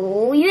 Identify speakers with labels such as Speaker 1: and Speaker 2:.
Speaker 1: 五月。